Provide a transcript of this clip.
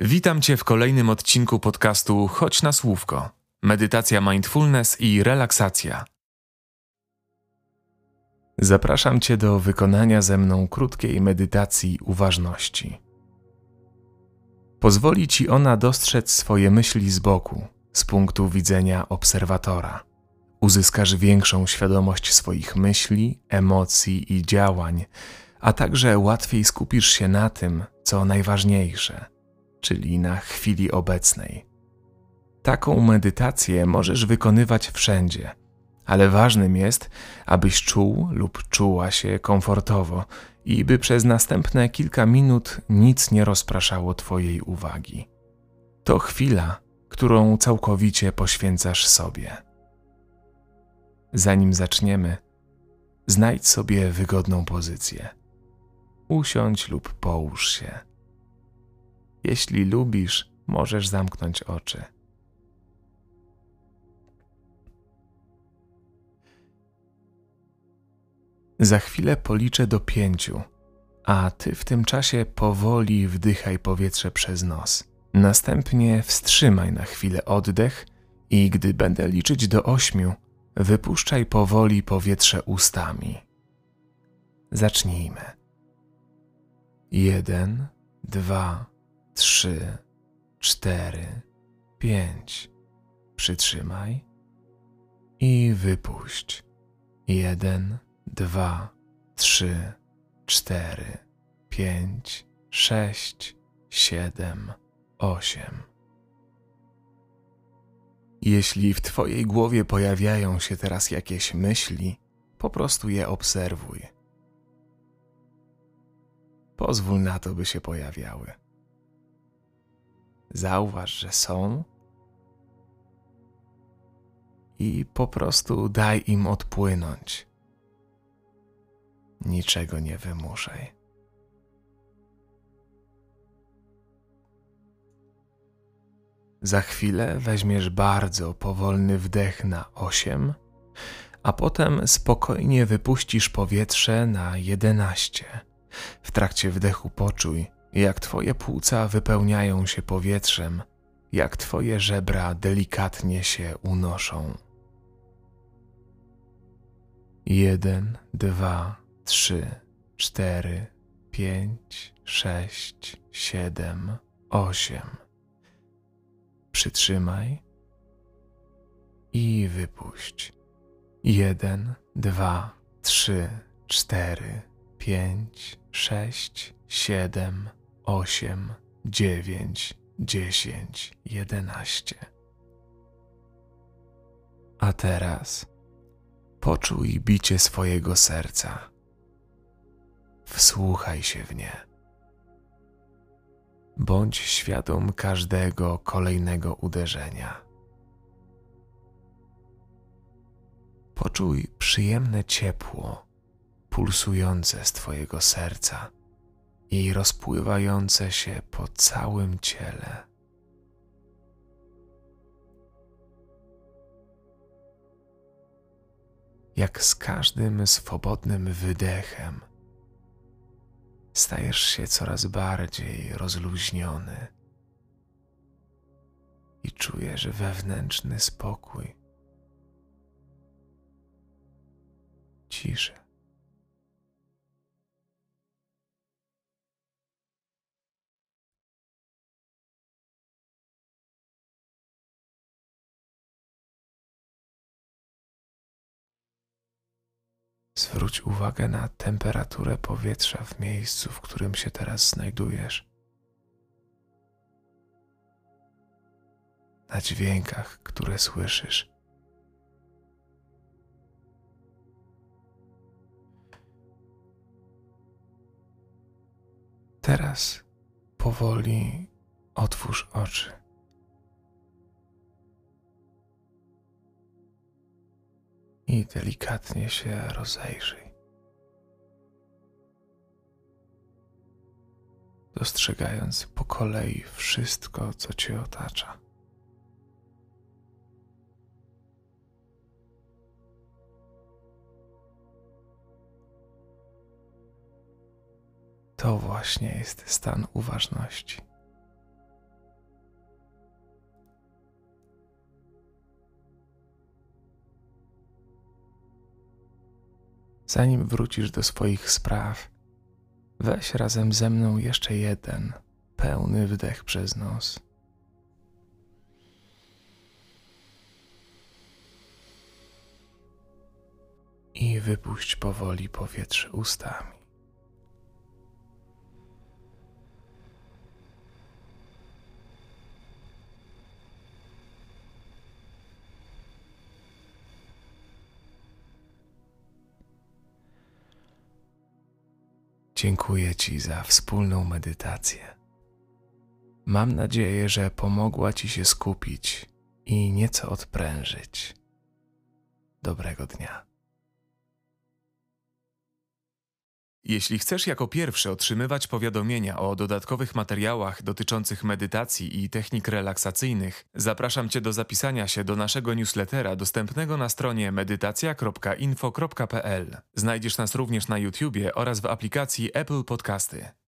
Witam Cię w kolejnym odcinku podcastu Chodź na Słówko. Medytacja mindfulness i relaksacja. Zapraszam Cię do wykonania ze mną krótkiej medytacji uważności. Pozwoli Ci ona dostrzec swoje myśli z boku, z punktu widzenia obserwatora. Uzyskasz większą świadomość swoich myśli, emocji i działań, a także łatwiej skupisz się na tym, co najważniejsze – czyli na chwili obecnej. Taką medytację możesz wykonywać wszędzie, ale ważnym jest, abyś czuł lub czuła się komfortowo i by przez następne kilka minut nic nie rozpraszało Twojej uwagi. To chwila, którą całkowicie poświęcasz sobie. Zanim zaczniemy, znajdź sobie wygodną pozycję. Usiądź lub połóż się. Jeśli lubisz, możesz zamknąć oczy. Za chwilę policzę do pięciu, a ty w tym czasie powoli wdychaj powietrze przez nos. Następnie wstrzymaj na chwilę oddech i gdy będę liczyć do ośmiu, wypuszczaj powoli powietrze ustami. Zacznijmy. Jeden, dwa, trzy, cztery, pięć. Przytrzymaj i wypuść. Jeden, dwa, trzy, cztery, pięć, sześć, siedem, osiem. Jeśli w Twojej głowie pojawiają się teraz jakieś myśli, po prostu je obserwuj. Pozwól na to, by się pojawiały. Zauważ, że są i po prostu daj im odpłynąć. Niczego nie wymuszaj. Za chwilę weźmiesz bardzo powolny wdech na osiem, a potem spokojnie wypuścisz powietrze na jedenaście. W trakcie wdechu poczuj, jak Twoje płuca wypełniają się powietrzem, jak Twoje żebra delikatnie się unoszą. Jeden, dwa, trzy, cztery, pięć, sześć, siedem, osiem. Przytrzymaj i wypuść. Jeden, dwa, trzy, cztery, pięć, sześć, siedem, osiem, dziewięć, dziesięć, jedenaście. A teraz poczuj bicie swojego serca. Wsłuchaj się w nie. Bądź świadom każdego kolejnego uderzenia. Poczuj przyjemne ciepło pulsujące z Twojego serca i rozpływające się po całym ciele. Jak z każdym swobodnym wydechem stajesz się coraz bardziej rozluźniony i czujesz wewnętrzny spokój, ciszę. Zwróć uwagę na temperaturę powietrza w miejscu, w którym się teraz znajdujesz. Na dźwiękach, które słyszysz. Teraz powoli otwórz oczy. I delikatnie się rozejrzyj. Dostrzegając po kolei wszystko, co cię otacza. To właśnie jest stan uważności. Zanim wrócisz do swoich spraw, weź razem ze mną jeszcze jeden pełny wdech przez nos. I wypuść powoli powietrze ustami. Dziękuję Ci za wspólną medytację. Mam nadzieję, że pomogła Ci się skupić i nieco odprężyć. Dobrego dnia. Jeśli chcesz jako pierwszy otrzymywać powiadomienia o dodatkowych materiałach dotyczących medytacji i technik relaksacyjnych, zapraszam Cię do zapisania się do naszego newslettera dostępnego na stronie medytacja.info.pl. Znajdziesz nas również na YouTubie oraz w aplikacji Apple Podcasty.